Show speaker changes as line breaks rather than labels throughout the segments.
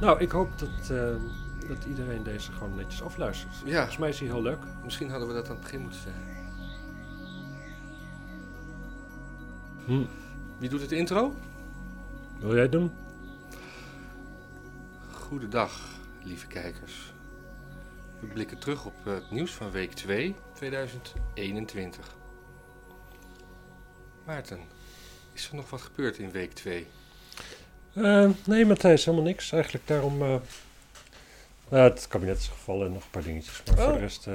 Nou, ik hoop dat, eh, dat iedereen deze gewoon netjes afluistert.
Ja,
Volgens mij is hij heel leuk.
misschien hadden we dat aan het begin moeten zeggen.
Hm.
Wie doet het intro?
Wil jij het doen?
Goedendag, lieve kijkers. We blikken terug op het nieuws van week 2, 2021. Maarten, is er nog wat gebeurd in week 2?
Eh, nee, Matthijs, helemaal niks. Eigenlijk daarom... eh nou, het kabinet is gevallen en nog een paar dingetjes. Maar voor
Oh.
de rest... eh,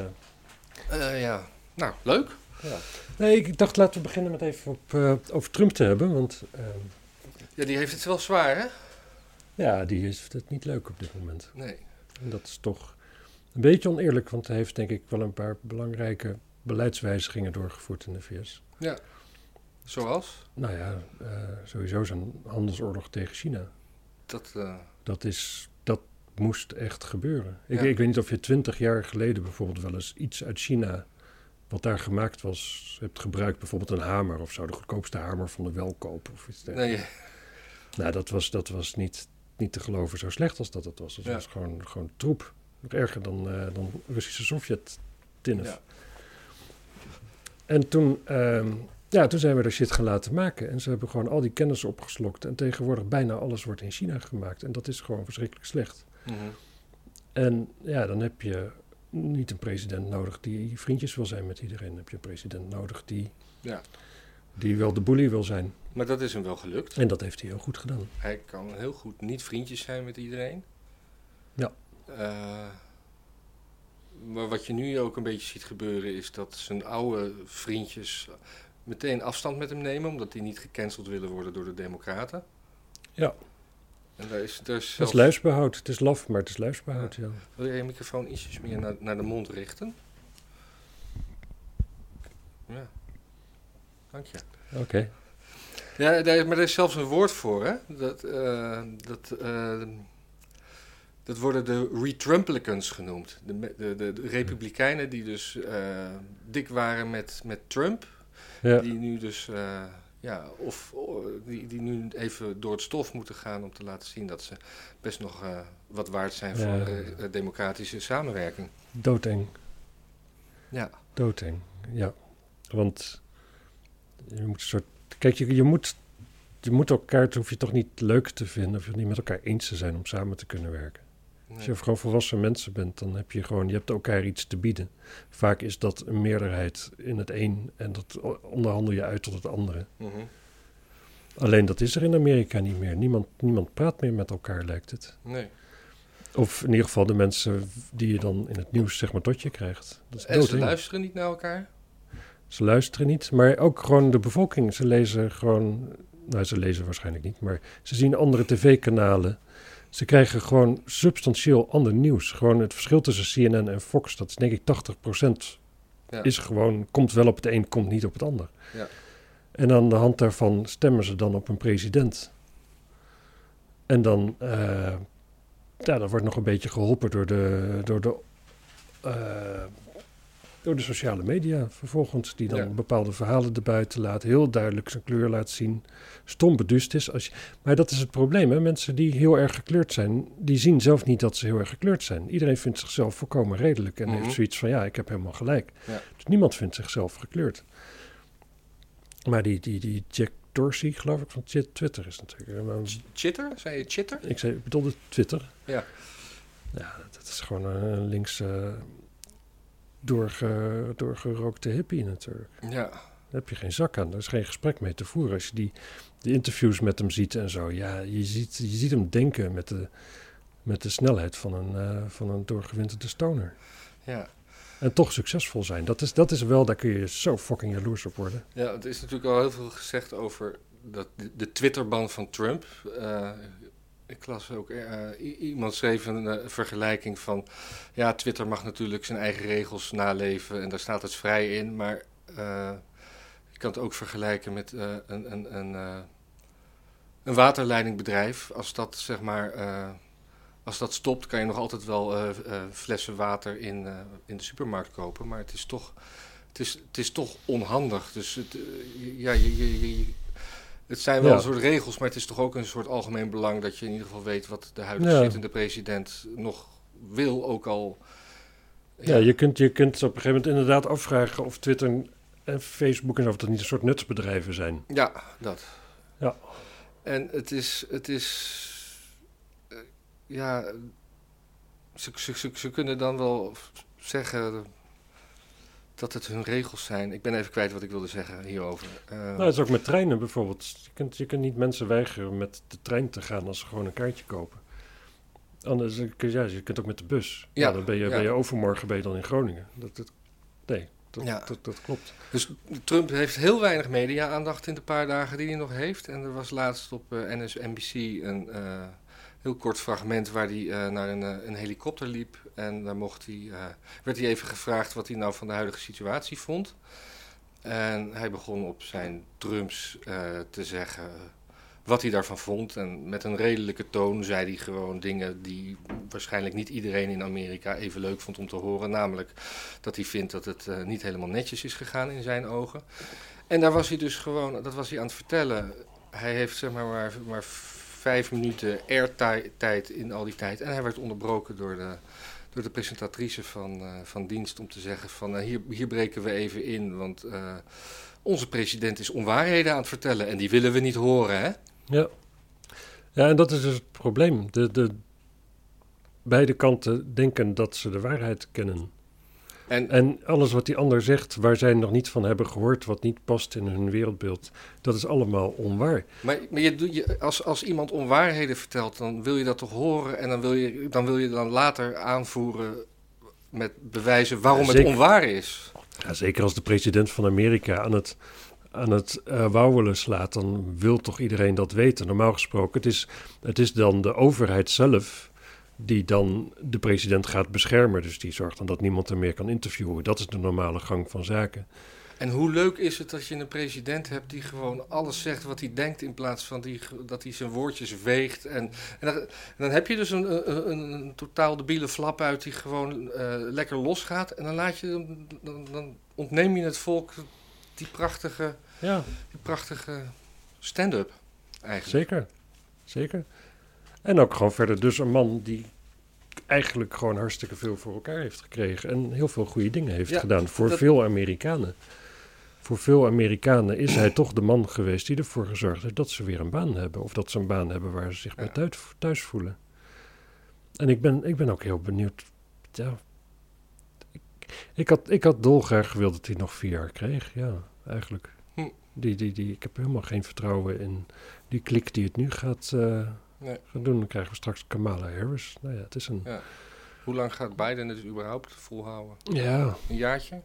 Eh, ja, nou, leuk.
ja. Nee, ik dacht laten we beginnen met even op, over Trump te hebben. Want eh,
Ja, die heeft het wel zwaar, hè?
ja, die is het niet leuk op dit moment.
Nee.
En dat is toch een beetje oneerlijk. Want hij heeft denk ik wel een paar belangrijke beleidswijzigingen doorgevoerd in de VS.
Ja. Zoals?
Nou ja, eh, sowieso zijn handelsoorlog tegen China.
Dat, eh,
Dat, is, dat moest echt gebeuren. Ik,
Ja.
ik weet niet of je twintig jaar geleden bijvoorbeeld wel eens iets uit China... wat daar gemaakt was, hebt gebruikt. Bijvoorbeeld een hamer of zo. De goedkoopste hamer van de welkoop of iets dergelijks.
nee,
Nou, dat was, dat was niet, niet te geloven zo slecht als dat het was. Het
Ja.
was gewoon, gewoon troep. Nog erger dan, eh, dan Russische Sovjet-tinnef.
Ja.
En toen, ehm, ja, toen zijn we er shit gaan laten maken. En ze hebben gewoon al die kennis opgeslokt. En tegenwoordig bijna alles wordt in China gemaakt. En dat is gewoon verschrikkelijk slecht.
Mhm.
En ja, dan heb je niet een president nodig die vriendjes wil zijn met iedereen. Dan heb je een president nodig die,
Ja.
die wel de bully wil zijn.
Maar dat is hem wel gelukt.
En dat heeft hij heel goed gedaan.
Hij kan heel goed niet vriendjes zijn met iedereen.
Ja.
Eh, maar wat je nu ook een beetje ziet gebeuren is dat zijn oude vriendjes meteen afstand met hem nemen, omdat die niet gecanceld willen worden door de Democraten.
Ja.
En daar is, daar is
Het is luisbehoud. Het is laf, maar het is luisbehoud, ja.
Wil jij je microfoon ietsjes meer naar, naar de mond richten? Ja. Dank je.
Oké.
Ja, daar, maar er is zelfs een woord voor, hè? Dat, eh, dat, eh, dat worden de retrumplicans genoemd. De, de, de republikeinen die dus eh, dik waren met, met Trump.
Ja.
Die nu dus, eh, ja, of oh, die, die nu even door het stof moeten gaan om te laten zien dat ze best nog eh, wat waard zijn voor
Ja.
eh, democratische samenwerking.
Doodeng.
Ja,
Doodeng, ja. Want je moet een soort... Kijk, je, je, moet, je moet elkaar... Hoef je toch niet leuk te vinden... of je het niet met elkaar eens te zijn om samen te kunnen werken. Als je gewoon volwassen mensen bent, dan heb je gewoon... Je hebt elkaar iets te bieden. Vaak is dat een meerderheid in het een... en dat onderhandel je uit tot het andere.
Mhm.
Alleen dat is er in Amerika niet meer. Niemand, niemand praat meer met elkaar, lijkt het.
nee.
Of in ieder geval de mensen die je dan in het nieuws zeg maar tot je krijgt. Dat is
En ze luisteren niet naar elkaar.
Ze luisteren niet, maar ook gewoon de bevolking. Ze lezen gewoon, nou ze lezen waarschijnlijk niet, maar ze zien andere tv-kanalen. Ze krijgen gewoon substantieel ander nieuws. Gewoon het verschil tussen CNN en Fox, dat is denk ik 80%,
Ja.
is gewoon, komt wel op het een, komt niet op het ander.
Ja.
En aan de hand daarvan stemmen ze dan op een president. En dan, eh, ja, dat wordt nog een beetje geholpen door de, door de, eh, door de sociale media vervolgens, die dan
Ja.
bepaalde verhalen erbuiten laten, heel duidelijk zijn kleur laat zien, stom beduust is. Als je, maar dat is het probleem, hè? mensen die heel erg gekleurd zijn, die zien zelf niet dat ze heel erg gekleurd zijn. Iedereen vindt zichzelf volkomen redelijk en
Mhm.
heeft zoiets van, ja, ik heb helemaal gelijk.
Ja.
Dus niemand vindt zichzelf gekleurd. Maar die, die, die Jack Dorsey, geloof ik, van Twi- Twitter is natuurlijk... maar-
Ch- Chitter? Zei je chitter?
ik, zei, bedoelde Twitter.
Ja.
Ja, dat is gewoon een links eh, doorge, doorgerookte hippie natuurlijk.
Ja.
Daar heb je geen zak aan. Daar is geen gesprek mee te voeren. Als je die, die interviews met hem ziet en zo. Ja, je ziet, je ziet hem denken met de, met de snelheid van een, eh, van een doorgewinterde stoner.
Ja.
En toch succesvol zijn. Dat is, dat is wel, daar kun je zo fucking jaloers op worden.
Ja, het is natuurlijk al heel veel gezegd over dat, de, de Twitterban van Trump. Eh, ik las ook, eh, i- iemand schreef een eh, vergelijking van... Ja, Twitter mag natuurlijk zijn eigen regels naleven en daar staat het vrij in. Maar eh, je kan het ook vergelijken met eh, een, een, een, eh, een waterleidingbedrijf. Als dat, zeg maar, eh, als dat stopt, kan je nog altijd wel eh, eh, flessen water in, eh, in de supermarkt kopen. Maar het is toch, het is, het is toch onhandig. Dus het, eh, ja, je, je- Het zijn wel
Ja.
een soort regels, maar het is toch ook een soort algemeen belang dat je in ieder geval weet wat de huidige
Ja.
zittende president nog wil, ook al.
Ja, je, kunt, je kunt op een gegeven moment inderdaad afvragen of Twitter en Facebook en of dat niet een soort nutsbedrijven zijn.
Ja, dat.
Ja.
En het is, het is, eh, ja, ze, ze, ze, ze kunnen dan wel zeggen dat het hun regels zijn. Ik ben even kwijt wat ik wilde zeggen hierover. Eh,
Nou, dat is ook met treinen bijvoorbeeld. Je kunt, je kunt niet mensen weigeren met de trein te gaan als ze gewoon een kaartje kopen. Anders, kun je- ja, je kunt ook met de bus. Ja, dan ben je,
ja.
ben je overmorgen ben je dan in Groningen. Dat, dat, nee, dat,
Ja.
dat, dat klopt.
Dus Trump heeft heel weinig media-aandacht in de paar dagen die hij nog heeft. En er was laatst op eh, NSNBC een eh, heel kort fragment waar hij eh, naar een, eh, een helikopter liep. En daar mocht hij, eh, werd hij even gevraagd wat hij nou van de huidige situatie vond. En hij begon op zijn drums te zeggen wat hij daarvan vond. En met een redelijke toon zei hij gewoon dingen die waarschijnlijk niet iedereen in Amerika even leuk vond om te horen. Namelijk dat hij vindt dat het niet helemaal netjes is gegaan in zijn ogen. En daar was hij dus gewoon, dat was hij aan het vertellen. Hij heeft zeg maar maar, maar vijf minuten airtijd in al die tijd. En hij werd onderbroken door de, door de presentatrice van, eh, van dienst om te zeggen van eh, hier, hier breken we even in, want eh, onze president is onwaarheden aan het vertellen en die willen we niet horen, hè?
Ja. ja, en dat is dus het probleem. De, de, beide kanten denken dat ze de waarheid kennen.
En,
En alles wat die ander zegt, waar zij nog niet van hebben gehoord, wat niet past in hun wereldbeeld, dat is allemaal onwaar.
Maar, maar je, je, als, als iemand onwaarheden vertelt, dan wil je dat toch horen en dan wil je dan, wil je dan later aanvoeren met bewijzen waarom het
Zeker.
onwaar is.
Ja, zeker als de president van Amerika aan het, aan het eh, wauwelen slaat, dan wil toch iedereen dat weten. Normaal gesproken, het is, het is dan de overheid zelf die dan de president gaat beschermen. Dus die zorgt dan dat niemand hem meer kan interviewen. Dat is de normale gang van zaken.
En hoe leuk is het dat je een president hebt die gewoon alles zegt wat hij denkt in plaats van die, dat hij zijn woordjes weegt. En, en, dan, en dan heb je dus een, een, een, totaal debiele flap uit die gewoon eh, lekker losgaat. En dan, laat je, dan, dan ontneem je het volk die prachtige,
Ja,
die prachtige stand-up eigenlijk.
zeker. Zeker. En ook gewoon verder dus een man die eigenlijk gewoon hartstikke veel voor elkaar heeft gekregen. En heel veel goede dingen heeft
Ja,
gedaan voor
dat-
veel Amerikanen. Voor veel Amerikanen is hij toch de man geweest die ervoor gezorgd heeft dat ze weer een baan hebben. Of dat ze een baan hebben waar ze zich bij
Ja.
thuis, thuis voelen. En ik ben, ik ben ook heel benieuwd. Ja, ik, ik, had, ik had dolgraag gewild dat hij nog vier jaar kreeg. Ja, eigenlijk.
Hm.
Die, die, die, ik heb helemaal geen vertrouwen in die klik die het nu gaat, eh,
Nee.
gaan doen. Dan krijgen we straks Kamala Harris. Nou ja, het is een...
Ja. Hoe lang gaat Biden het überhaupt volhouden?
Ja,
Een jaartje?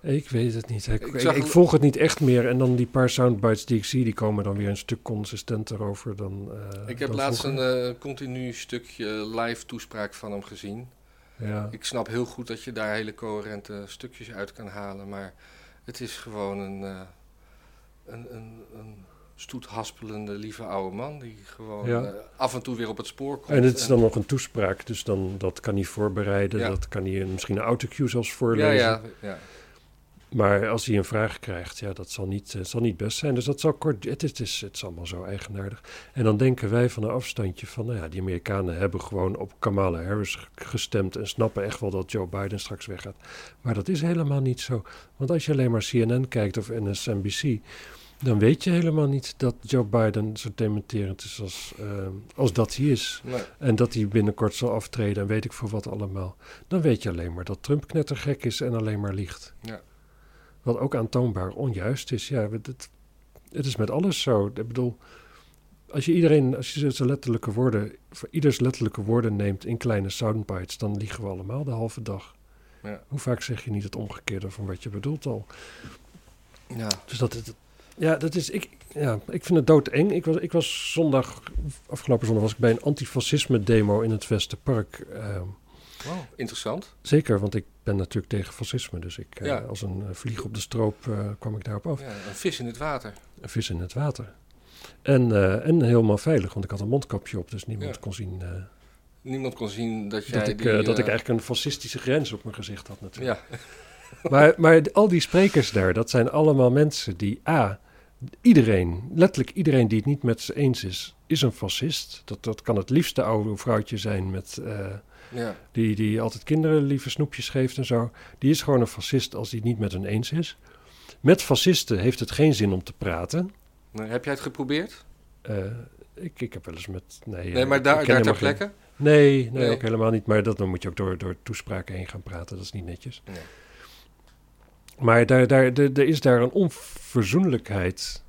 ik weet het niet. Ik,
Ik
ik,
zag-
ik volg het niet echt meer. En dan die paar soundbites die ik zie, die komen dan weer een stuk consistenter over dan eh,
Ik heb
dan
laatst
vroeger.
een eh, continu stukje live toespraak van hem gezien.
Ja.
Ik snap heel goed dat je daar hele coherente stukjes uit kan halen, maar het is gewoon een, eh, een, een, een stoethaspelende, lieve oude man die gewoon
Ja.
eh, af en toe weer op het spoor komt.
En het is dan nog een toespraak, dus dan, dat kan hij voorbereiden.
Ja.
Dat kan hij misschien een autocue zelfs voorlezen.
ja, ja.
Maar als hij een vraag krijgt, ja, dat zal niet, eh, zal niet best zijn. Dus dat zal kort. Het is, het, is, het is allemaal zo eigenaardig. En dan denken wij van een afstandje van, nou ja, die Amerikanen hebben gewoon op Kamala Harris gestemd en snappen echt wel dat Joe Biden straks weggaat. Maar dat is helemaal niet zo. Want als je alleen maar CNN kijkt of MSNBC, dan weet je helemaal niet dat Joe Biden zo dementerend is als, eh, als dat hij is.
Nee.
En dat hij binnenkort zal aftreden en weet ik voor wat allemaal. Dan weet je alleen maar dat Trump knettergek is en alleen maar liegt.
Ja.
Wat ook aantoonbaar onjuist is. Ja, het, het, het is met alles zo. Ik bedoel, als je iedereen, als je zijn letterlijke woorden, voor ieders letterlijke woorden neemt in kleine soundbites, dan liegen we allemaal de halve dag.
Ja.
Hoe vaak zeg je niet het omgekeerde van wat je bedoelt al?
Ja.
Dus dat het, ja, dat is, ik, ja, ik vind het doodeng. Ik was, ik was zondag, afgelopen zondag was ik bij een antifascisme demo in het Westerpark. ehm,
Wow, interessant.
Zeker, want ik ben natuurlijk tegen fascisme. Dus ik, eh,
Ja.
als een eh, vlieg op de stroop eh, kwam ik daarop af.
Ja, een vis in het water.
Een vis in het water. En, en helemaal veilig, want ik had een mondkapje op, dus niemand
Ja.
kon zien
Niemand kon zien dat jij
dat, ik,
die,
dat ik eigenlijk een fascistische grens op mijn gezicht had natuurlijk.
Ja,
Maar, maar al die sprekers daar, dat zijn allemaal mensen die A, iedereen, letterlijk iedereen die het niet met ze eens is, is een fascist. Dat, dat kan het liefste oude vrouwtje zijn met, uh, ja. die, die altijd kinderen lieve snoepjes geeft en zo. Die is gewoon een fascist als hij het niet met hen eens is. Met fascisten heeft het geen zin om te praten.
Nee, heb jij het geprobeerd?
Uh, ik, ik heb wel eens met...
Nee, nee maar daar, daar ter plekke?
Nee, nee, nee, ook helemaal niet. Maar dat, dan moet je ook door, door toespraken heen gaan praten. Dat is niet netjes. Nee. Maar daar, daar, er is daar een onverzoenlijkheid.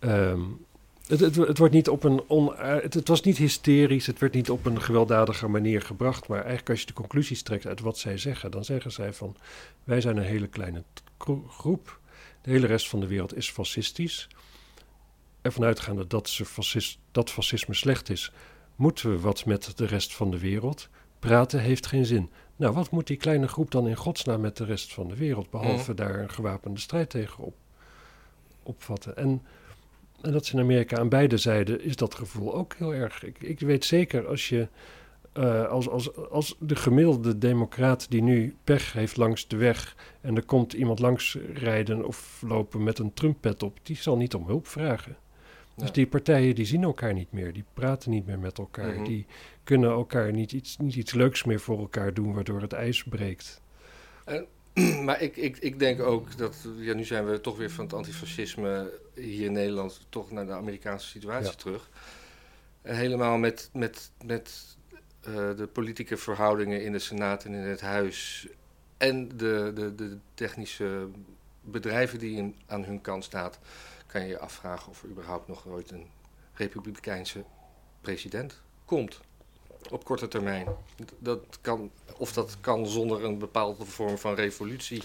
Um, het, het, wordt niet op een on, het, het, was niet hysterisch, het werd niet op een gewelddadige manier gebracht. Maar eigenlijk als je de conclusies trekt uit wat zij zeggen, dan zeggen zij van wij zijn een hele kleine groep. De hele rest van de wereld is fascistisch. Ervan uitgaande dat, ze fascist, dat fascisme slecht is, moeten we wat met de rest van de wereld. Praten heeft geen zin. Nou, wat moet die kleine groep dan in godsnaam met de rest van de wereld, behalve daar een gewapende strijd tegen op, opvatten? En, en dat is in Amerika aan beide zijden, is dat gevoel ook heel erg. Ik, ik weet zeker als je, uh, als, als, als de gemiddelde democraat die nu pech heeft langs de weg en er komt iemand langs rijden of lopen met een Trump-pet op, die zal niet om hulp vragen. Dus die partijen die zien elkaar niet meer, die praten niet meer met elkaar, mhm. die kunnen elkaar niet iets, niet iets leuks meer voor elkaar doen, waardoor het ijs breekt.
maar ik, ik, ik denk ook dat, ja, nu zijn we toch weer van het antifascisme hier in Nederland toch naar de Amerikaanse situatie terug. En helemaal met, met, met uh, de politieke verhoudingen in de Senaat en in het Huis en de, de, de technische bedrijven die in, aan hun kant staat kan je je afvragen of er überhaupt nog ooit een republikeinse president komt. Op korte termijn. Dat kan, of dat kan zonder een bepaalde vorm van revolutie.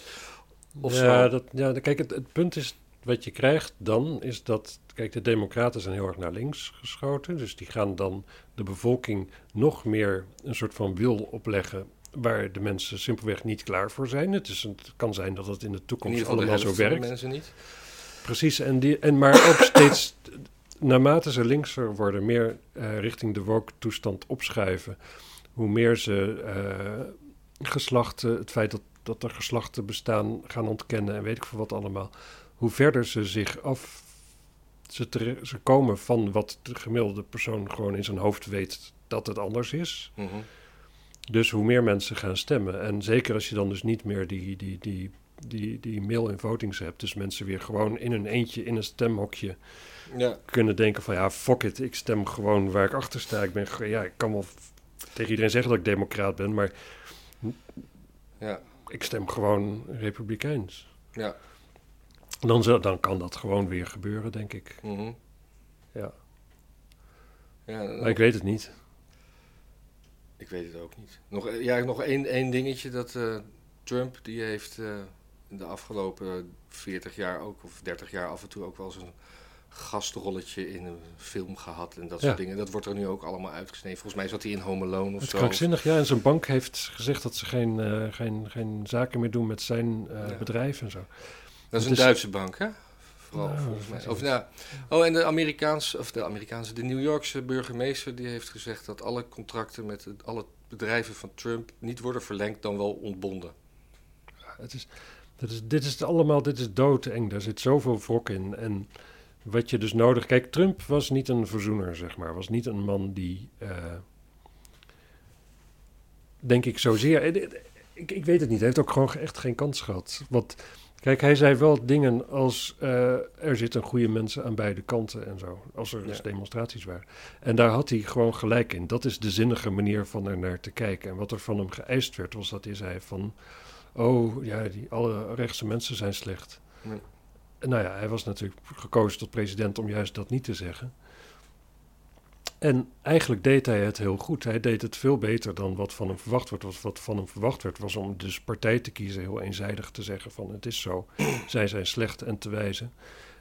Of
ja,
zo.
Dat, ja, kijk, het, het punt is wat je krijgt dan is dat, kijk, de Democraten zijn heel erg naar links geschoten. Dus die gaan dan de bevolking nog meer een soort van wil opleggen waar de mensen simpelweg niet klaar voor zijn. Het, is, het kan zijn dat het in de toekomst in allemaal zo werkt.
Mensen niet.
Precies, en, die, en maar ook steeds, naarmate ze linkser worden, meer uh, richting de woke-toestand opschuiven, hoe meer ze uh, geslachten, het feit dat, dat er geslachten bestaan, gaan ontkennen en weet ik veel wat allemaal, hoe verder ze zich af, ze, te, ze komen van wat de gemiddelde persoon gewoon in zijn hoofd weet dat het anders is. Mm -hmm. Dus hoe meer mensen gaan stemmen. En zeker als je dan dus niet meer die, die, die die, die mail in votings hebt. Dus mensen weer gewoon in een eentje in een stemhokje ja. kunnen denken van ja, fuck it, ik stem gewoon waar ik achter sta. Ik ben, ja, ik kan wel tegen iedereen zeggen dat ik democraat ben, maar ja. ik stem gewoon republikeins. Ja. Dan, dan kan dat gewoon weer gebeuren, denk ik. Mm -hmm. Ja. ja maar ik weet het niet.
Ik weet het ook niet. Nog, ja, nog één, één dingetje dat uh, Trump, die heeft... Uh, de afgelopen 40 jaar ook, of 30 jaar af en toe ook wel eens een gastrolletje in een film gehad en dat soort dingen. Dat wordt er nu ook allemaal uitgesneden. Volgens mij zat hij in Home Alone of
het
zo.
krankzinnig, ja. En zijn bank heeft gezegd dat ze geen, uh, geen, geen zaken meer doen met zijn uh, ja. bedrijf en zo.
Dat is een Duitse bank, hè? Vooral, nou, volgens mij. Of, nou, oh, en de Amerikaanse, of de Amerikaanse, de New Yorkse burgemeester, die heeft gezegd dat alle contracten met alle bedrijven van Trump niet worden verlengd, dan wel ontbonden.
Ja, het is, dit is, dit is allemaal, dit is doodeng. Daar zit zoveel wrok in. En wat je dus nodig... Kijk, Trump was niet een verzoener, zeg maar. Was niet een man die... Uh, denk ik zozeer... Eh, ik, ik weet het niet. Hij heeft ook gewoon echt geen kans gehad. Want... Kijk, hij zei wel dingen als uh, er zitten goede mensen aan beide kanten en zo. Als er dus demonstraties waren. En daar had hij gewoon gelijk in. Dat is de zinnige manier van er naar te kijken. En wat er van hem geëist werd, was dat hij zei van oh ja, die, alle rechtse mensen zijn slecht. Nee. Nou ja, hij was natuurlijk gekozen tot president om juist dat niet te zeggen. En eigenlijk deed hij het heel goed. Hij deed het veel beter dan wat van hem verwacht werd. Wat, wat van hem verwacht werd was om dus partij te kiezen, heel eenzijdig te zeggen van het is zo. Zij zijn slecht en te wijzen.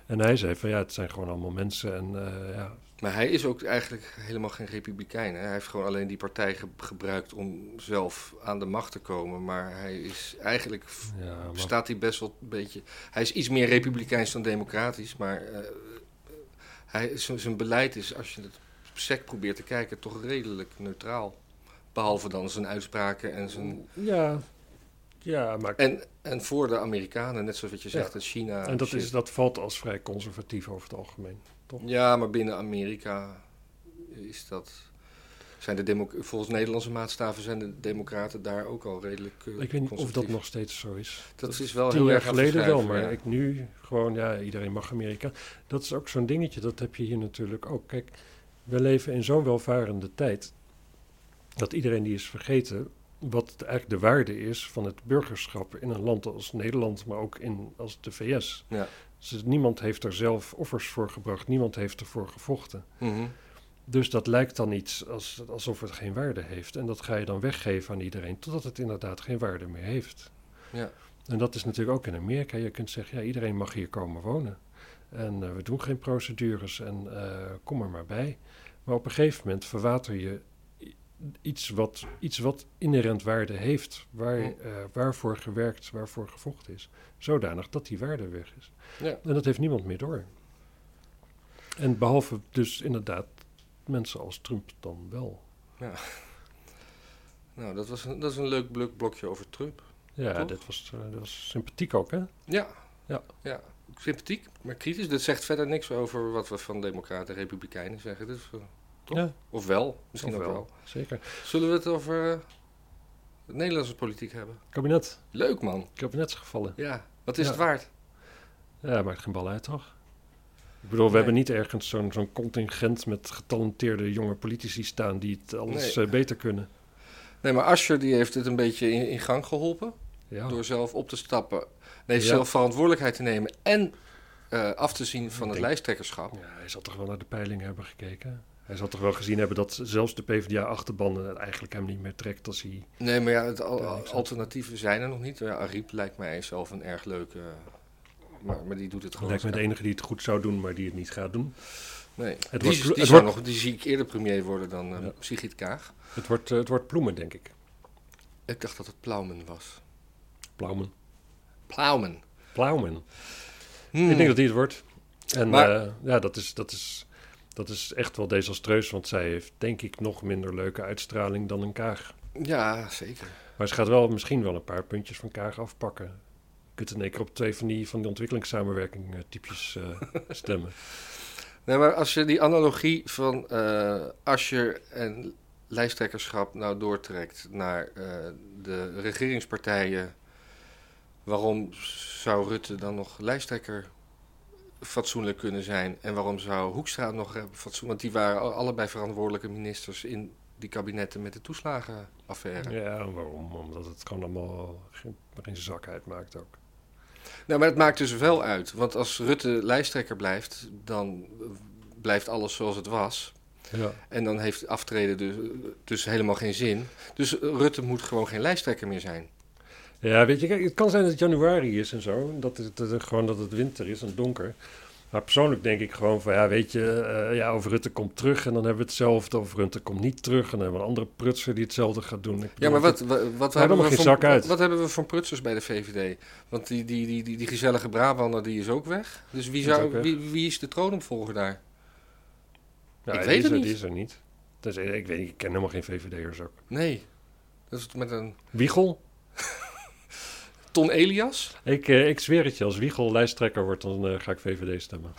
En hij zei van ja, het zijn gewoon allemaal mensen en uh, ja,
maar hij is ook eigenlijk helemaal geen republikein. Hè? Hij heeft gewoon alleen die partij gebruikt om zelf aan de macht te komen. Maar hij is eigenlijk, ja, maar... staat hij best wel een beetje... Hij is iets meer republikeins dan democratisch, maar uh, hij, zijn beleid is, als je het sec probeert te kijken, toch redelijk neutraal. Behalve dan zijn uitspraken en zijn...
Ja, Ja, maar
En, en voor de Amerikanen, net zoals wat je zegt,
Ja.
dat China...
en dat,
shit.
is, dat valt als vrij conservatief over het algemeen.
Ja, maar binnen Amerika is dat... Zijn de demo volgens Nederlandse maatstaven zijn de democraten daar ook al redelijk eh,
Ik weet niet of dat nog steeds zo is.
Dat is wel
Tien
heel
jaar
erg
geleden wel, maar
ja.
ik nu gewoon, ja, iedereen mag Amerika. Dat is ook zo'n dingetje, dat heb je hier natuurlijk ook. Kijk, we leven in zo'n welvarende tijd dat iedereen die is vergeten wat eigenlijk de waarde is van het burgerschap in een land als Nederland, maar ook in als de VS.
Ja.
Dus niemand heeft er zelf offers voor gebracht, niemand heeft ervoor gevochten.
Mhm.
Dus dat lijkt dan iets als, alsof het geen waarde heeft. En dat ga je dan weggeven aan iedereen, totdat het inderdaad geen waarde meer heeft.
Ja.
En dat is natuurlijk ook in Amerika. Je kunt zeggen, ja, iedereen mag hier komen wonen. En eh, we doen geen procedures en eh, kom er maar bij. Maar op een gegeven moment verwater je iets wat, iets wat inherent waarde heeft. Waar, eh, waarvoor gewerkt, waarvoor gevochten is. Zodanig dat die waarde weg is.
Ja.
En dat heeft niemand meer door. En behalve dus inderdaad mensen als Trump dan wel.
Nou, dat, was een, dat is een leuk blok- blokje over Trump.
Ja, dat was, eh, dat was sympathiek ook, hè?
Ja.
Ja.
ja. Sympathiek, maar kritisch. Dat zegt verder niks over wat we van democraten en republikeinen zeggen. Dus, eh, Toch?
Ja,
of wel, misschien
of
ook wel.
Zeker.
Zullen we het over eh, de Nederlandse politiek hebben?
Kabinet.
Leuk man.
Kabinetsgevallen.
Ja. Wat is
Ja.
het waard?
Ja, maakt geen bal uit, toch? Ik bedoel, we
Nee.
hebben niet ergens zo'n zo'n contingent met getalenteerde jonge politici staan die het alles
Nee.
eh, beter kunnen.
Nee, maar Asscher die heeft het een beetje in, in gang geholpen.
Ja,
Door zelf op te stappen. Nee,
Ja.
zelf verantwoordelijkheid te nemen. En eh, af te zien van het
denk-
lijsttrekkerschap.
ja, hij zal toch wel naar de peilingen hebben gekeken. Hij zal toch wel gezien hebben dat zelfs de PvdA-achterban eigenlijk hem niet meer trekt als hij...
Nee, maar ja, het al- alternatieven zijn er nog niet. Ja, Ariep lijkt mij zelf een erg leuke... Maar, maar die doet het gewoon.
lijkt me de enige die het goed zou doen, maar die het niet gaat doen.
Nee,
Het
die,
wordt-
die,
het
zou
wordt-
nog, die zie ik eerder premier worden dan eh
Ja.
Sigrid Kaag.
Het wordt, eh, het wordt Ploemen, denk ik.
Ik dacht dat het Plaumen was.
Plaumen.
Plaumen.
Plaumen.
Hmm.
Ik denk dat die het wordt. En
Maar-
eh, ja, dat is, dat, is, dat is echt wel desastreus, want zij heeft denk ik nog minder leuke uitstraling dan een Kaag.
Ja, zeker.
Maar ze gaat wel misschien wel een paar puntjes van Kaag afpakken. Je kunt in één keer op twee van die, van die ontwikkelingssamenwerking eh, typjes eh, stemmen.
Nee, maar als je die analogie van eh Asscher en lijsttrekkerschap nou doortrekt naar de regeringspartijen, waarom zou Rutte dan nog lijsttrekker fatsoenlijk kunnen zijn? En waarom zou Hoekstra nog hebben fatsoen? Want die waren al- allebei verantwoordelijke ministers in die kabinetten met de toeslagenaffaire.
Ja, waarom? Omdat het gewoon allemaal geen, geen zak uitmaakt ook.
Nou, maar het maakt dus wel uit. Want als Rutte lijsttrekker blijft, dan eh, blijft alles zoals het was.
Ja.
En dan heeft aftreden dus, dus helemaal geen zin. Dus Rutte moet gewoon geen lijsttrekker meer zijn.
Ja, weet je, kijk, het kan zijn dat het januari is en zo. Dat het, dat het gewoon dat het winter is en donker. Maar persoonlijk denk ik gewoon van, ja, weet je, eh, ja, of Rutte komt terug en dan hebben we hetzelfde. Of Rutte komt niet terug en dan hebben we een andere prutser die hetzelfde gaat doen. Ik
Ja, maar wat, wat, hebben, we van, wat, wat hebben we van prutsers bij de VVD? Want die, die, die, die, die gezellige Brabander die is ook weg. Dus wie, zou,
weg.
wie, wie is de troonopvolger daar?
Ja,
ik weet
is
het niet.
Die is er niet. Dus, ik weet ik ken helemaal geen VVD'ers ook.
Nee. Dat is met een
Wiegel?
Ton Elias?
Ik, eh, ik zweer het je, als Wiegel lijsttrekker wordt, dan eh, ga ik VVD stemmen.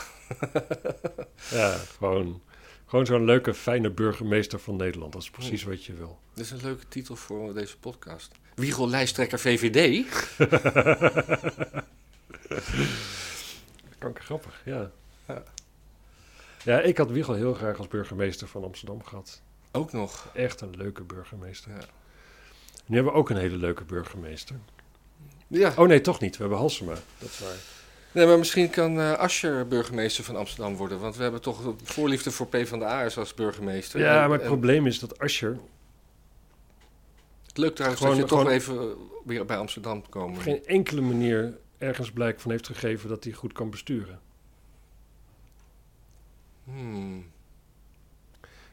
ja, gewoon, gewoon zo'n leuke, fijne burgemeester van Nederland. Dat is precies wat je wil.
Dat is een leuke titel voor deze podcast. Wiegel lijsttrekker VVD?
Kanker grappig, ja.
Ja.
Ja, ik had Wiegel heel graag als burgemeester van Amsterdam gehad.
Ook nog.
Echt een leuke burgemeester.
Ja.
Nu hebben we ook een hele leuke burgemeester.
Ja.
Oh nee, toch niet. We hebben Halsema. Dat is waar.
Nee, maar misschien kan eh Asscher burgemeester van Amsterdam worden. Want we hebben toch voorliefde voor PvdA'ers als burgemeester.
Ja,
En-
maar het
en
probleem is dat Asscher
het leuk trouwens
Gewoon-
dat je
gewoon-
toch even weer bij Amsterdam komen.
op geen enkele manier ergens blijk van heeft gegeven dat hij goed kan besturen.
Hmm.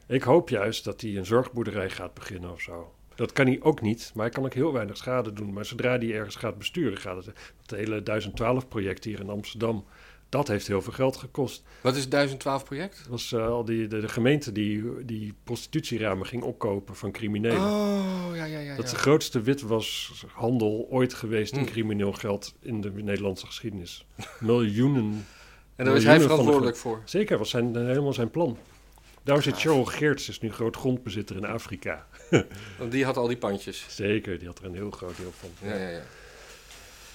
Ik hoop juist dat hij een zorgboerderij gaat beginnen of zo. Dat kan hij ook niet, maar hij kan ook heel weinig schade doen. Maar zodra hij ergens gaat besturen, gaat het. Het hele 1012-project hier in Amsterdam, dat heeft heel veel geld gekost.
Wat is het 1012 project?
Het was eh, al die, de, de gemeente die, die prostitutieramen ging opkopen van criminelen.
Oh, ja, ja, ja.
Dat is
ja.
de grootste witwashandel ooit geweest in
Hm.
crimineel geld in de Nederlandse geschiedenis. Miljoenen.
En daar is hij verantwoordelijk voor.
Zeker, was zijn, helemaal zijn plan. Daarom zit. Cheryl Geerts, is nu groot grondbezitter in Afrika.
Want die had al die pandjes.
Zeker, die had er een heel groot deel van.
Ja, ja, ja.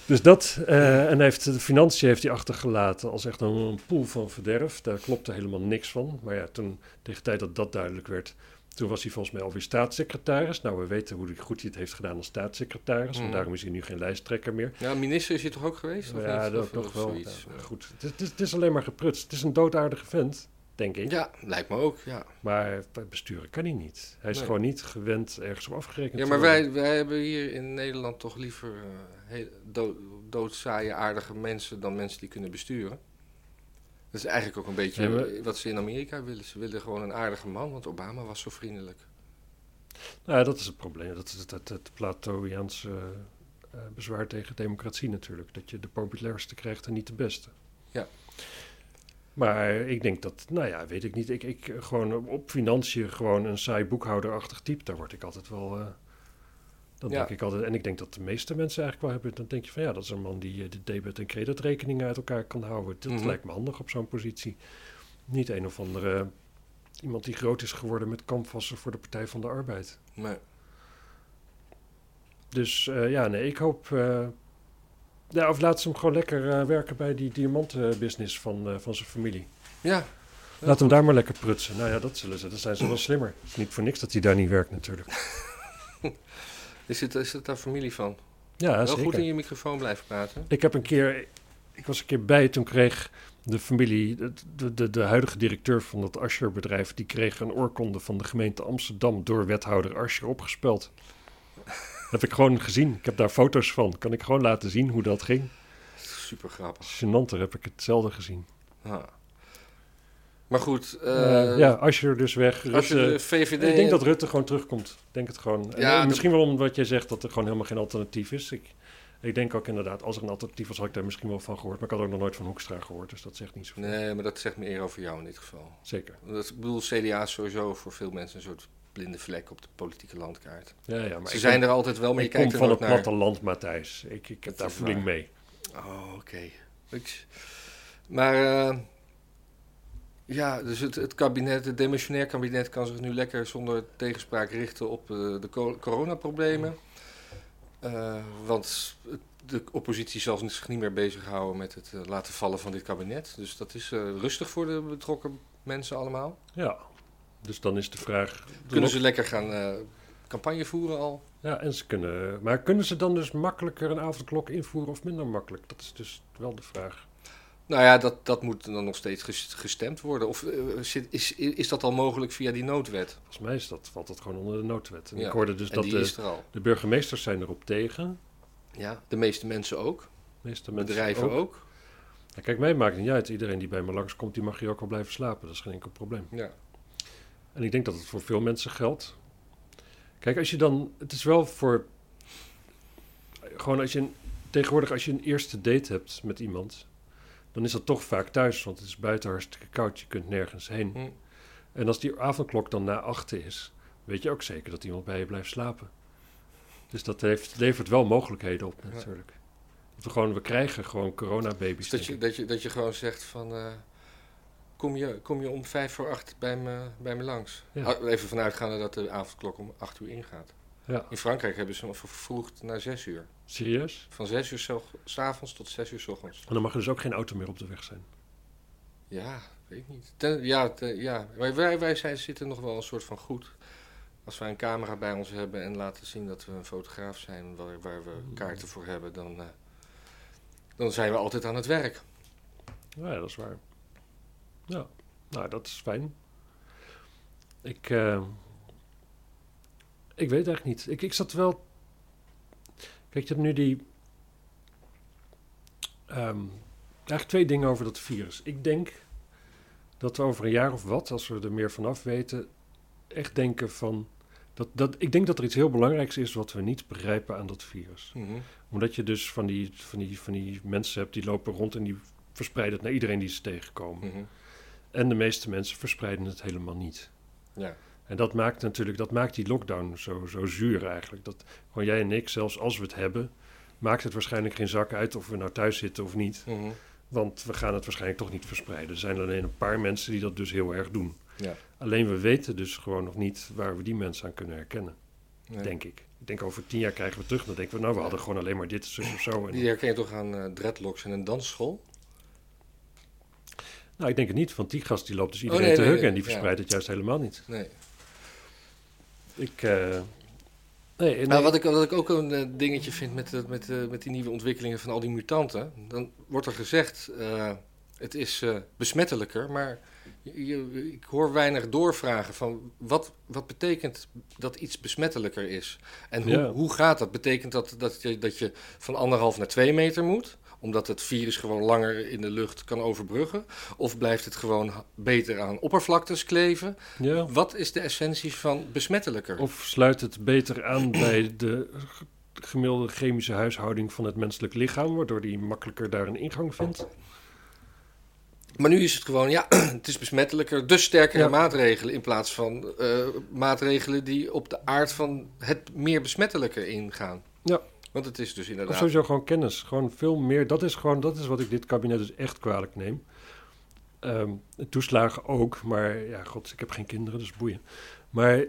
Dus dat, eh, en hij heeft, de financiën heeft hij achtergelaten als echt een, een poel van verderf. Daar klopte helemaal niks van. Maar ja, toen, tegen de tijd dat dat duidelijk werd, toen was hij volgens mij alweer staatssecretaris. Nou, we weten hoe goed hij het heeft gedaan als staatssecretaris. En
Mhm.
daarom is hij nu geen lijsttrekker meer.
Ja, minister is hij toch ook geweest? Of
ja,
niet?
dat
Of-
toch
of
wel.
zoiets.
Ja, goed, het is alleen maar geprutst. Het is een doodaardige vent, denk ik.
Ja, lijkt me ook, ja.
Maar besturen kan hij niet. Hij is
Nee.
gewoon niet gewend ergens op afgerekend
Ja, maar wij, wij hebben hier in Nederland toch liever eh heel, dood, doodzaaie, aardige mensen dan mensen die kunnen besturen. Dat is eigenlijk ook een beetje
Ja, maar-
wat ze in Amerika willen. Ze willen gewoon een aardige man, want Obama was zo vriendelijk.
Nou, dat is het probleem. Dat is het, het, eh, bezwaar tegen democratie natuurlijk. Dat je de populairste krijgt en niet de beste.
Ja.
Maar ik denk dat, nou ja, weet ik niet. Ik, ik gewoon op- financiën gewoon een saai boekhouderachtig type, daar word ik altijd wel. eh dat
Ja.
denk ik altijd. En ik denk dat de meeste mensen eigenlijk wel hebben. Dan denk je van ja, dat is een man die eh, de debet- en creditrekeningen uit elkaar kan houden. Dat
Mhm.
lijkt me handig op zo'n positie. Niet een of andere. Iemand die groot is geworden met kampvassen voor de Partij van de Arbeid.
Maar,
Dus eh, ja, nee, ik hoop. Ja, of laat ze hem gewoon lekker eh, werken bij die diamantenbusiness van, eh, van zijn familie.
ja,
Laat hem daar maar lekker prutsen. Nou ja, dat zullen ze. Dan zijn ze wel slimmer. Het is niet voor niks dat hij daar niet werkt, natuurlijk.
is het, is het daar familie van?
Ja,
Wel
zeker.
goed in je microfoon blijven praten.
Ik heb een keer. Ik was een keer bij, toen kreeg de familie, de, de, de, de huidige directeur van dat Ascher-bedrijf, die kreeg een oorkonde van de gemeente Amsterdam door wethouder Ascher opgespeld. Dat heb ik gewoon gezien. Ik heb daar foto's van. Kan ik gewoon laten zien hoe dat ging.
Super grappig.
Gênanter heb ik hetzelfde gezien.
Ja. Maar goed, eh,
Eh, ja, Ascher dus weg.
als je de VVD...
ik denk dat Rutte gewoon terugkomt. Ik denk het gewoon. En,
Ja,
eh,
dat-
misschien wel omdat jij zegt dat er gewoon helemaal geen alternatief is. Ik, ik denk ook inderdaad, als er een alternatief was, had ik daar misschien wel van gehoord. Maar ik had ook nog nooit van Hoekstra gehoord, dus dat zegt niet zoveel.
Nee, maar dat zegt meer over jou in dit geval.
Zeker.
Dat, ik bedoel, CDA is sowieso voor veel mensen een soort blinde vlek op de politieke landkaart.
Ja, ja, maar
Ze zijn
kom,
er altijd wel, je
ik kom van het
naar.
platteland, Matthijs. Ik, ik heb daar voeling
waar.
mee.
Oh, oké. Ik- Maar eh, ja, dus het, het kabinet, het demissionair kabinet kan zich nu lekker zonder tegenspraak richten op eh, de co- coronaproblemen. Eh, want de oppositie zal zich niet meer bezighouden met het laten vallen van dit kabinet. Dus dat is rustig voor de betrokken mensen allemaal.
Ja, dus dan is de vraag...
Kunnen ze lekker gaan eh, campagne voeren al?
Ja, en ze kunnen... Maar kunnen ze dan dus makkelijker een avondklok invoeren of minder makkelijk? Dat is dus wel de vraag.
Nou ja, dat, dat moet dan nog steeds ges- gestemd worden. Of eh, zit, is, is dat al mogelijk via die noodwet?
Volgens mij is dat, valt dat gewoon onder de noodwet. En
Ja,
ik hoorde dus dat de, de burgemeesters zijn erop tegen.
Ja, de meeste mensen ook.
De meeste mensen
Bedrijven ook.
Nou, kijk, mij maakt niet uit. Iedereen die bij me langskomt, die mag hier ook wel blijven slapen. Dat is geen enkel probleem.
Ja.
En ik denk dat het voor veel mensen geldt. Kijk, als je dan... Het is wel voor... Gewoon als je... Een, tegenwoordig als je een eerste date hebt met iemand... dan is dat toch vaak thuis. Want het is buiten hartstikke koud. Je kunt nergens heen.
Hm.
En als die avondklok dan na achten is... weet je ook zeker dat iemand bij je blijft slapen. Dus dat heeft, levert wel mogelijkheden op
Ja.
natuurlijk. Dat we, gewoon, we krijgen gewoon coronababy's.
Dus dat je, dat, je, dat je gewoon zegt van... eh, kom, je, kom je om vijf voor acht bij me, bij me langs?
Ja.
Ah, Even vanuitgaande dat de avondklok om acht uur ingaat.
Ja,
In Frankrijk hebben ze hem vervroegd naar zes uur.
serieus?
Van zes uur zo- s avonds tot zes uur s ochtends.
En dan mag er dus ook geen auto meer op de weg zijn.
Ja, weet ik niet. Ten- ja, ja. Wij, wij, wij zijn, zitten nog wel een soort van goed. Als wij een camera bij ons hebben en laten zien dat we een fotograaf zijn waar, waar we kaarten voor hebben, dan, eh, dan zijn we altijd aan het werk.
Ja, dat is waar. Ja, nou, dat is fijn. Ik, eh, ik weet eigenlijk niet. Ik, ik zat wel... Kijk, je hebt nu die... ehm, eigenlijk twee dingen over dat virus. Ik denk dat we over een jaar of wat, als we er meer vanaf weten, echt denken van... Dat, dat, ik denk dat er iets heel belangrijks is wat we niet begrijpen aan dat virus omdat je dus van die, van, die, van die mensen hebt die lopen rond en die verspreiden het naar iedereen die ze tegenkomen.
Mhm.
En de meeste mensen verspreiden het helemaal niet.
Ja.
En dat maakt natuurlijk, dat maakt die lockdown zo, zo zuur eigenlijk. Dat gewoon jij en ik, zelfs als we het hebben, maakt het waarschijnlijk geen zak uit of we nou thuis zitten of niet.
Mhm.
Want we gaan het waarschijnlijk toch niet verspreiden. Er zijn alleen een paar mensen die dat dus heel erg doen.
Ja.
Alleen we weten dus gewoon nog niet waar we die mensen aan kunnen herkennen,
Nee.
denk ik. Ik denk over tien jaar krijgen we terug. Dan denken we, nou, we hadden gewoon alleen maar dit, zus of zo. En,
Die herken je toch aan eh, dreadlocks in een dansschool?
Nou, ik denk het niet, want die gast die loopt dus
Oh,
iedereen
nee,
te
nee,
en die verspreidt het juist helemaal niet.
Nee.
Ik, eh, nee, en
Nou, wat, ik, wat ik ook een eh, dingetje vind met, eh, met, met die nieuwe ontwikkelingen van al die mutanten, dan wordt er gezegd, het is besmettelijker, maar je- je- ik hoor weinig doorvragen van wat, wat betekent dat iets besmettelijker is? En hoe,
Ja.
hoe gaat dat? Betekent dat dat je, dat je van anderhalf naar twee meter moet? Omdat het virus gewoon langer in de lucht kan overbruggen? Of blijft het gewoon beter aan oppervlaktes kleven?
ja.
Wat is de essentie van besmettelijker?
Of sluit het beter aan bij de gemiddelde chemische huishouding van het menselijk lichaam, waardoor die makkelijker daar een ingang vindt?
Maar nu is het gewoon, ja, het is besmettelijker, dus sterkere
Ja.
maatregelen in plaats van eh, maatregelen die op de aard van het meer besmettelijke ingaan.
Ja.
Want het is dus
Of
inderdaad.
sowieso gewoon kennis. Gewoon veel meer. Dat is gewoon, dat is wat ik dit kabinet dus echt kwalijk neem. Ehm, toeslagen ook, maar ja, god, ik heb geen kinderen, dus boeien. Maar eh,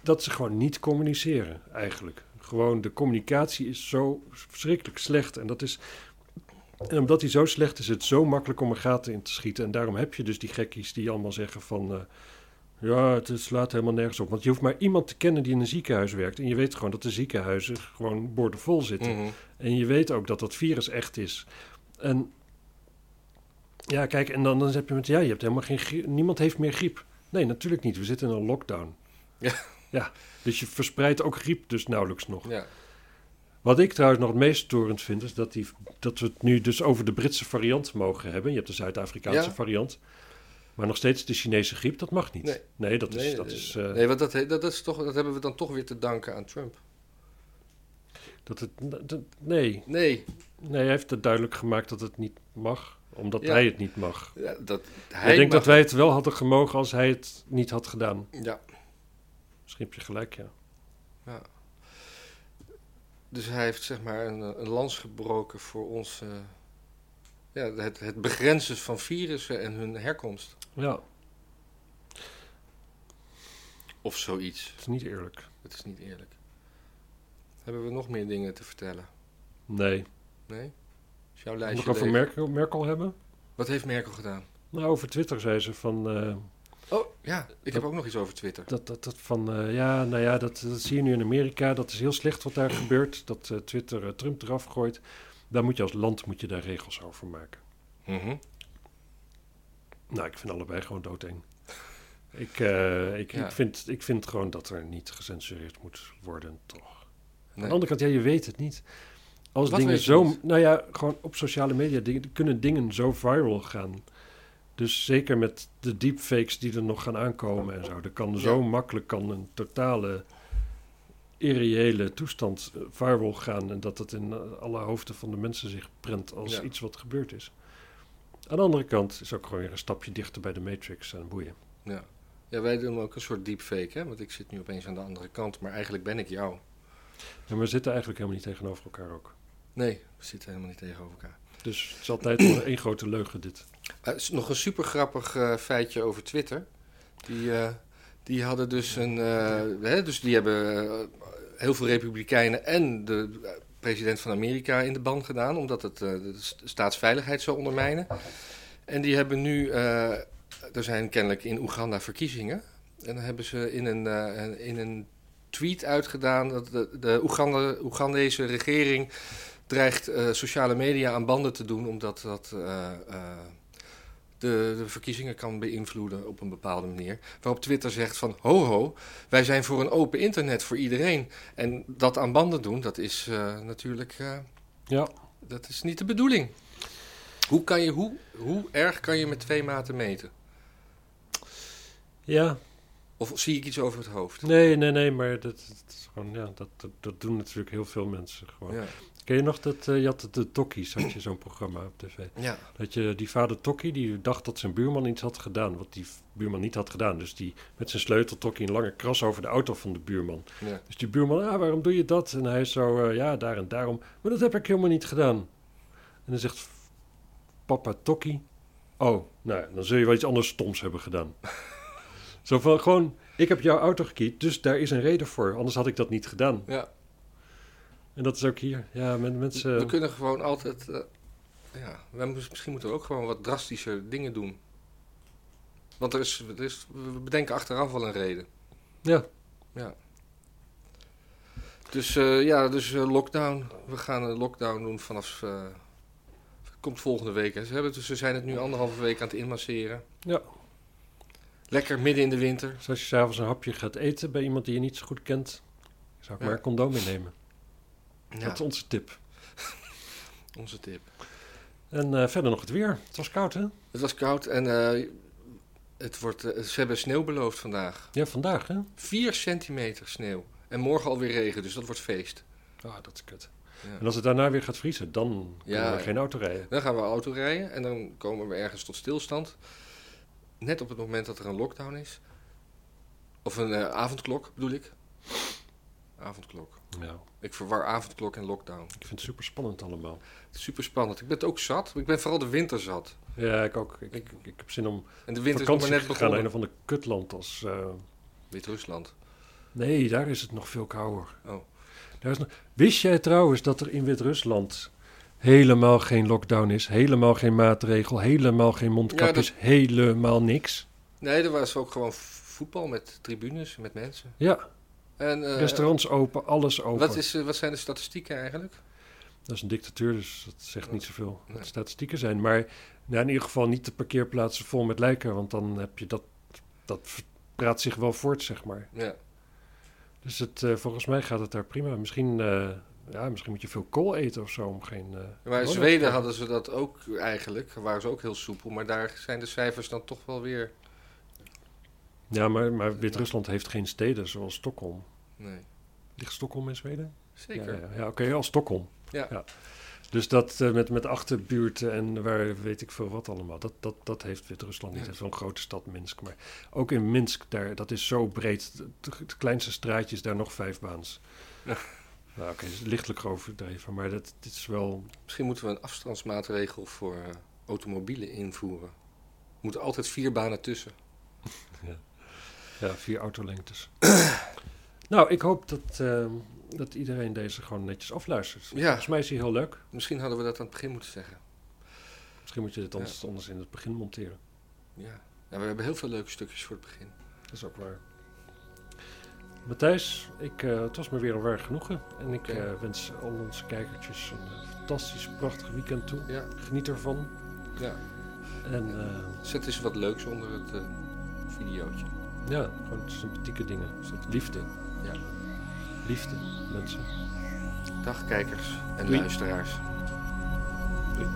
dat ze gewoon niet communiceren, eigenlijk. Gewoon, de communicatie is zo verschrikkelijk slecht. En dat is. En omdat die zo slecht is, is het zo makkelijk om er gaten in te schieten. En daarom heb je dus die gekkies die allemaal zeggen van. eh, ja, het slaat helemaal nergens op. Want je hoeft maar iemand te kennen die in een ziekenhuis werkt. En je weet gewoon dat de ziekenhuizen gewoon boordevol zitten.
Mhm.
En je weet ook dat dat virus echt is. En ja, kijk, en dan, dan heb je met, ja, je hebt helemaal geen griep. Niemand heeft meer griep. Nee, natuurlijk niet. We zitten in een lockdown.
Ja.
Ja, dus je verspreidt ook griep dus nauwelijks nog.
Ja.
Wat ik trouwens nog het meest storend vind, is dat, die, dat we het nu dus over de Britse variant mogen hebben. Je hebt de Zuid-Afrikaanse
Ja.
variant. Maar nog steeds de Chinese griep, dat mag niet.
Nee.
dat is...
Nee,
dat is eh,
nee, want dat, dat, is toch, dat hebben we dan toch weer te danken aan Trump.
dat het, dat- nee,
Nee,
nee, hij heeft het duidelijk gemaakt dat het niet mag. Omdat
Ja.
hij het niet mag.
ja, dat,
ik denk dat wij het wel hadden gemogen als hij het niet had gedaan.
Ja,
Misschien heb je gelijk, ja.
ja. Dus hij heeft zeg maar een, een lans gebroken voor ons. eh, ja, het, het begrenzen van virussen en hun herkomst.
Ja,
Of zoiets.
het is niet eerlijk.
Het is niet eerlijk. Hebben we nog meer dingen te vertellen?
Nee.
Nee? Is jouw lijstje
Nog over? Merkel, Merkel hebben?
Wat heeft Merkel gedaan?
Nou, over Twitter zei ze van... eh,
Oh, ja. Ik heb ook nog iets over Twitter.
dat, dat, dat van, eh, ja, nou ja, dat, dat zie je nu in Amerika. Dat is heel slecht wat daar gebeurt. Dat eh, Twitter Trump eraf gooit. Daar moet je als land moet je daar regels over maken.
Mhm.
Nou, ik vind allebei gewoon doodeng. Ik, eh, ik,
Ja.
ik, vind, ik vind gewoon dat er niet gecensureerd moet worden, toch. Aan de andere kant, ja, je weet het niet. Als
Wat
dingen zo,
niet?
nou ja, gewoon op sociale media dingen, kunnen dingen zo viral gaan. Dus zeker met de deepfakes die er nog gaan aankomen en zo. Er kan zo makkelijk kan een totale irreële toestand eh, viral gaan. En dat het in eh, alle hoofden van de mensen zich prent als
Ja.
iets wat gebeurd is. Aan de andere kant is ook gewoon weer een stapje dichter bij de Matrix en boeien.
Ja. ja, wij doen ook een soort deepfake, hè? Want ik zit nu opeens aan de andere kant, maar eigenlijk ben ik jou.
En we zitten eigenlijk helemaal niet tegenover elkaar ook.
Nee, we zitten helemaal niet tegenover elkaar.
Dus het is altijd één grote leugen dit.
Is nog een super grappig feitje over Twitter. Die, die hadden dus een. eh, hè, dus die hebben eh, heel veel Republikeinen en de eh, president van Amerika in de ban gedaan, omdat het de st- staatsveiligheid zou ondermijnen. En die hebben nu. er zijn kennelijk in Oeganda verkiezingen. En dan hebben ze in een, in een tweet uitgedaan dat de, de Oegandese regering dreigt sociale media aan banden te doen, omdat dat de, de verkiezingen kan beïnvloeden op een bepaalde manier. Waarop Twitter zegt van, ho ho, wij zijn voor een open internet voor iedereen. En dat aan banden doen, dat is eh, natuurlijk, eh,
Ja,
dat is niet de bedoeling. Hoe, kan je, hoe, hoe erg kan je met twee maten meten?
ja.
Of zie ik iets over het hoofd?
Nee, nee, nee, maar dat, dat is gewoon, ja, dat, dat, dat doen natuurlijk heel veel mensen gewoon.
Ja.
Ken je nog dat, eh, je had de Tokkies, had je zo'n programma op tv.
ja.
Dat je die vader Tokkie, die dacht dat zijn buurman iets had gedaan, wat die buurman niet had gedaan. Dus die met zijn sleuteltokkie een lange kras over de auto van de buurman.
ja.
Dus die buurman, ah, waarom doe je dat? En hij zo, eh, ja, daar en daarom. Maar dat heb ik helemaal niet gedaan. En dan zegt papa Tokkie, oh, nou, dan zul je wel iets anders stoms hebben gedaan. Zo van, gewoon, ik heb jouw auto gekiet, dus daar is een reden voor. Anders had ik dat niet gedaan.
ja.
En dat is ook hier. Ja, men, mensen...
We kunnen gewoon altijd... eh, ja, we misschien moeten we ook gewoon wat drastischer dingen doen. Want er is, er is, we bedenken achteraf wel een reden.
Ja,
Ja. Dus eh, ja, dus eh, lockdown. We gaan een lockdown doen vanaf... komt volgende week. Hè. Ze, hebben, dus, ze zijn het nu anderhalve week aan het inmasseren.
ja.
Lekker midden in de winter.
Dus als je s'avonds een hapje gaat eten bij iemand die je niet zo goed kent, zou ik
Ja.
maar een condoom meenemen.
Ja,
Dat is onze tip.
onze tip.
En eh, verder nog het weer. Het was koud, hè?
Het was koud en eh, het wordt, eh, ze hebben sneeuw beloofd vandaag.
Ja, vandaag, hè?
4 centimeter sneeuw. En morgen alweer regen, dus dat wordt feest.
Ah, dat is kut.
Ja.
En als het daarna weer gaat vriezen, dan kunnen
Ja.
we geen auto rijden.
Dan gaan we auto rijden en dan komen we ergens tot stilstand. Net op het moment dat er een lockdown is. Of een avondklok bedoel ik. Avondklok.
Ja,
Ik verwar avondklok en lockdown.
ik vind het super spannend allemaal.
Super spannend. Ik ben het ook zat. Ik ben vooral de winter zat.
Ja, ik ook. Ik, ik, ik heb zin om
En de winter is nog net
naar een
begonnen.
of ander kutland als... eh,
Wit-Rusland.
Nee, daar is het nog veel kouder.
Oh.
Daar is nog... Wist jij trouwens dat er in Wit-Rusland helemaal geen lockdown is, helemaal geen maatregel, helemaal geen mondkap
Ja, dat-
is, helemaal niks?
Nee, er was ook gewoon voetbal met tribunes, met mensen.
Ja,
En, eh,
restaurants open, alles open.
wat, is, eh, wat zijn de statistieken eigenlijk?
Dat is een dictatuur, dus dat zegt niet zoveel
Nee.
wat statistieken zijn. Maar nou, in ieder geval niet de parkeerplaatsen vol met lijken, want dan heb je dat, dat praat zich wel voort, zeg maar.
Ja.
Dus het, eh, volgens mij gaat het daar prima. Misschien, ja, misschien moet je veel kool eten of zo om geen... eh,
Maar in Zweden hadden ze dat ook eigenlijk. Waren ze ook heel soepel. Maar daar zijn de cijfers dan toch wel weer...
Ja, maar, maar Wit-Rusland heeft geen steden zoals Stockholm.
Nee.
Ligt Stockholm in Zweden?
Zeker.
Ja, ja, ja oké, als Stockholm.
Ja.
Dus dat eh, met, met achterbuurten en waar weet ik veel wat allemaal. Dat, dat, dat heeft Wit-Rusland niet. Een grote stad, Minsk. Maar ook in Minsk, daar, dat is zo breed. Het, kleinste straatje is daar nog vijf baans.
Ja.
Nou, oké, lichtelijk overdreven. Maar dat, dit is wel...
Misschien moeten we een afstandsmaatregel voor eh, automobielen invoeren. Er moeten altijd vier banen tussen.
Ja, vier autolengtes. nou, ik hoop dat, eh, dat iedereen deze gewoon netjes afluistert.
Ja.
Volgens mij is hij heel leuk.
Misschien hadden we dat aan het begin moeten zeggen.
Misschien moet je dit anders, anders in het begin monteren.
Ja. ja. We hebben heel veel leuke stukjes voor het begin.
Dat is ook waar. Matthijs, ik, eh, het was me weer een waar genoegen. En ik eh, wens al onze kijkertjes een eh, fantastisch, prachtig weekend toe.
Ja.
Geniet ervan.
ja.
En
Zet eens wat leuks onder het videootje.
Ja, gewoon sympathieke dingen. Liefde.
Ja.
Liefde, mensen.
Dag kijkers en
Doei.
luisteraars.
Doei.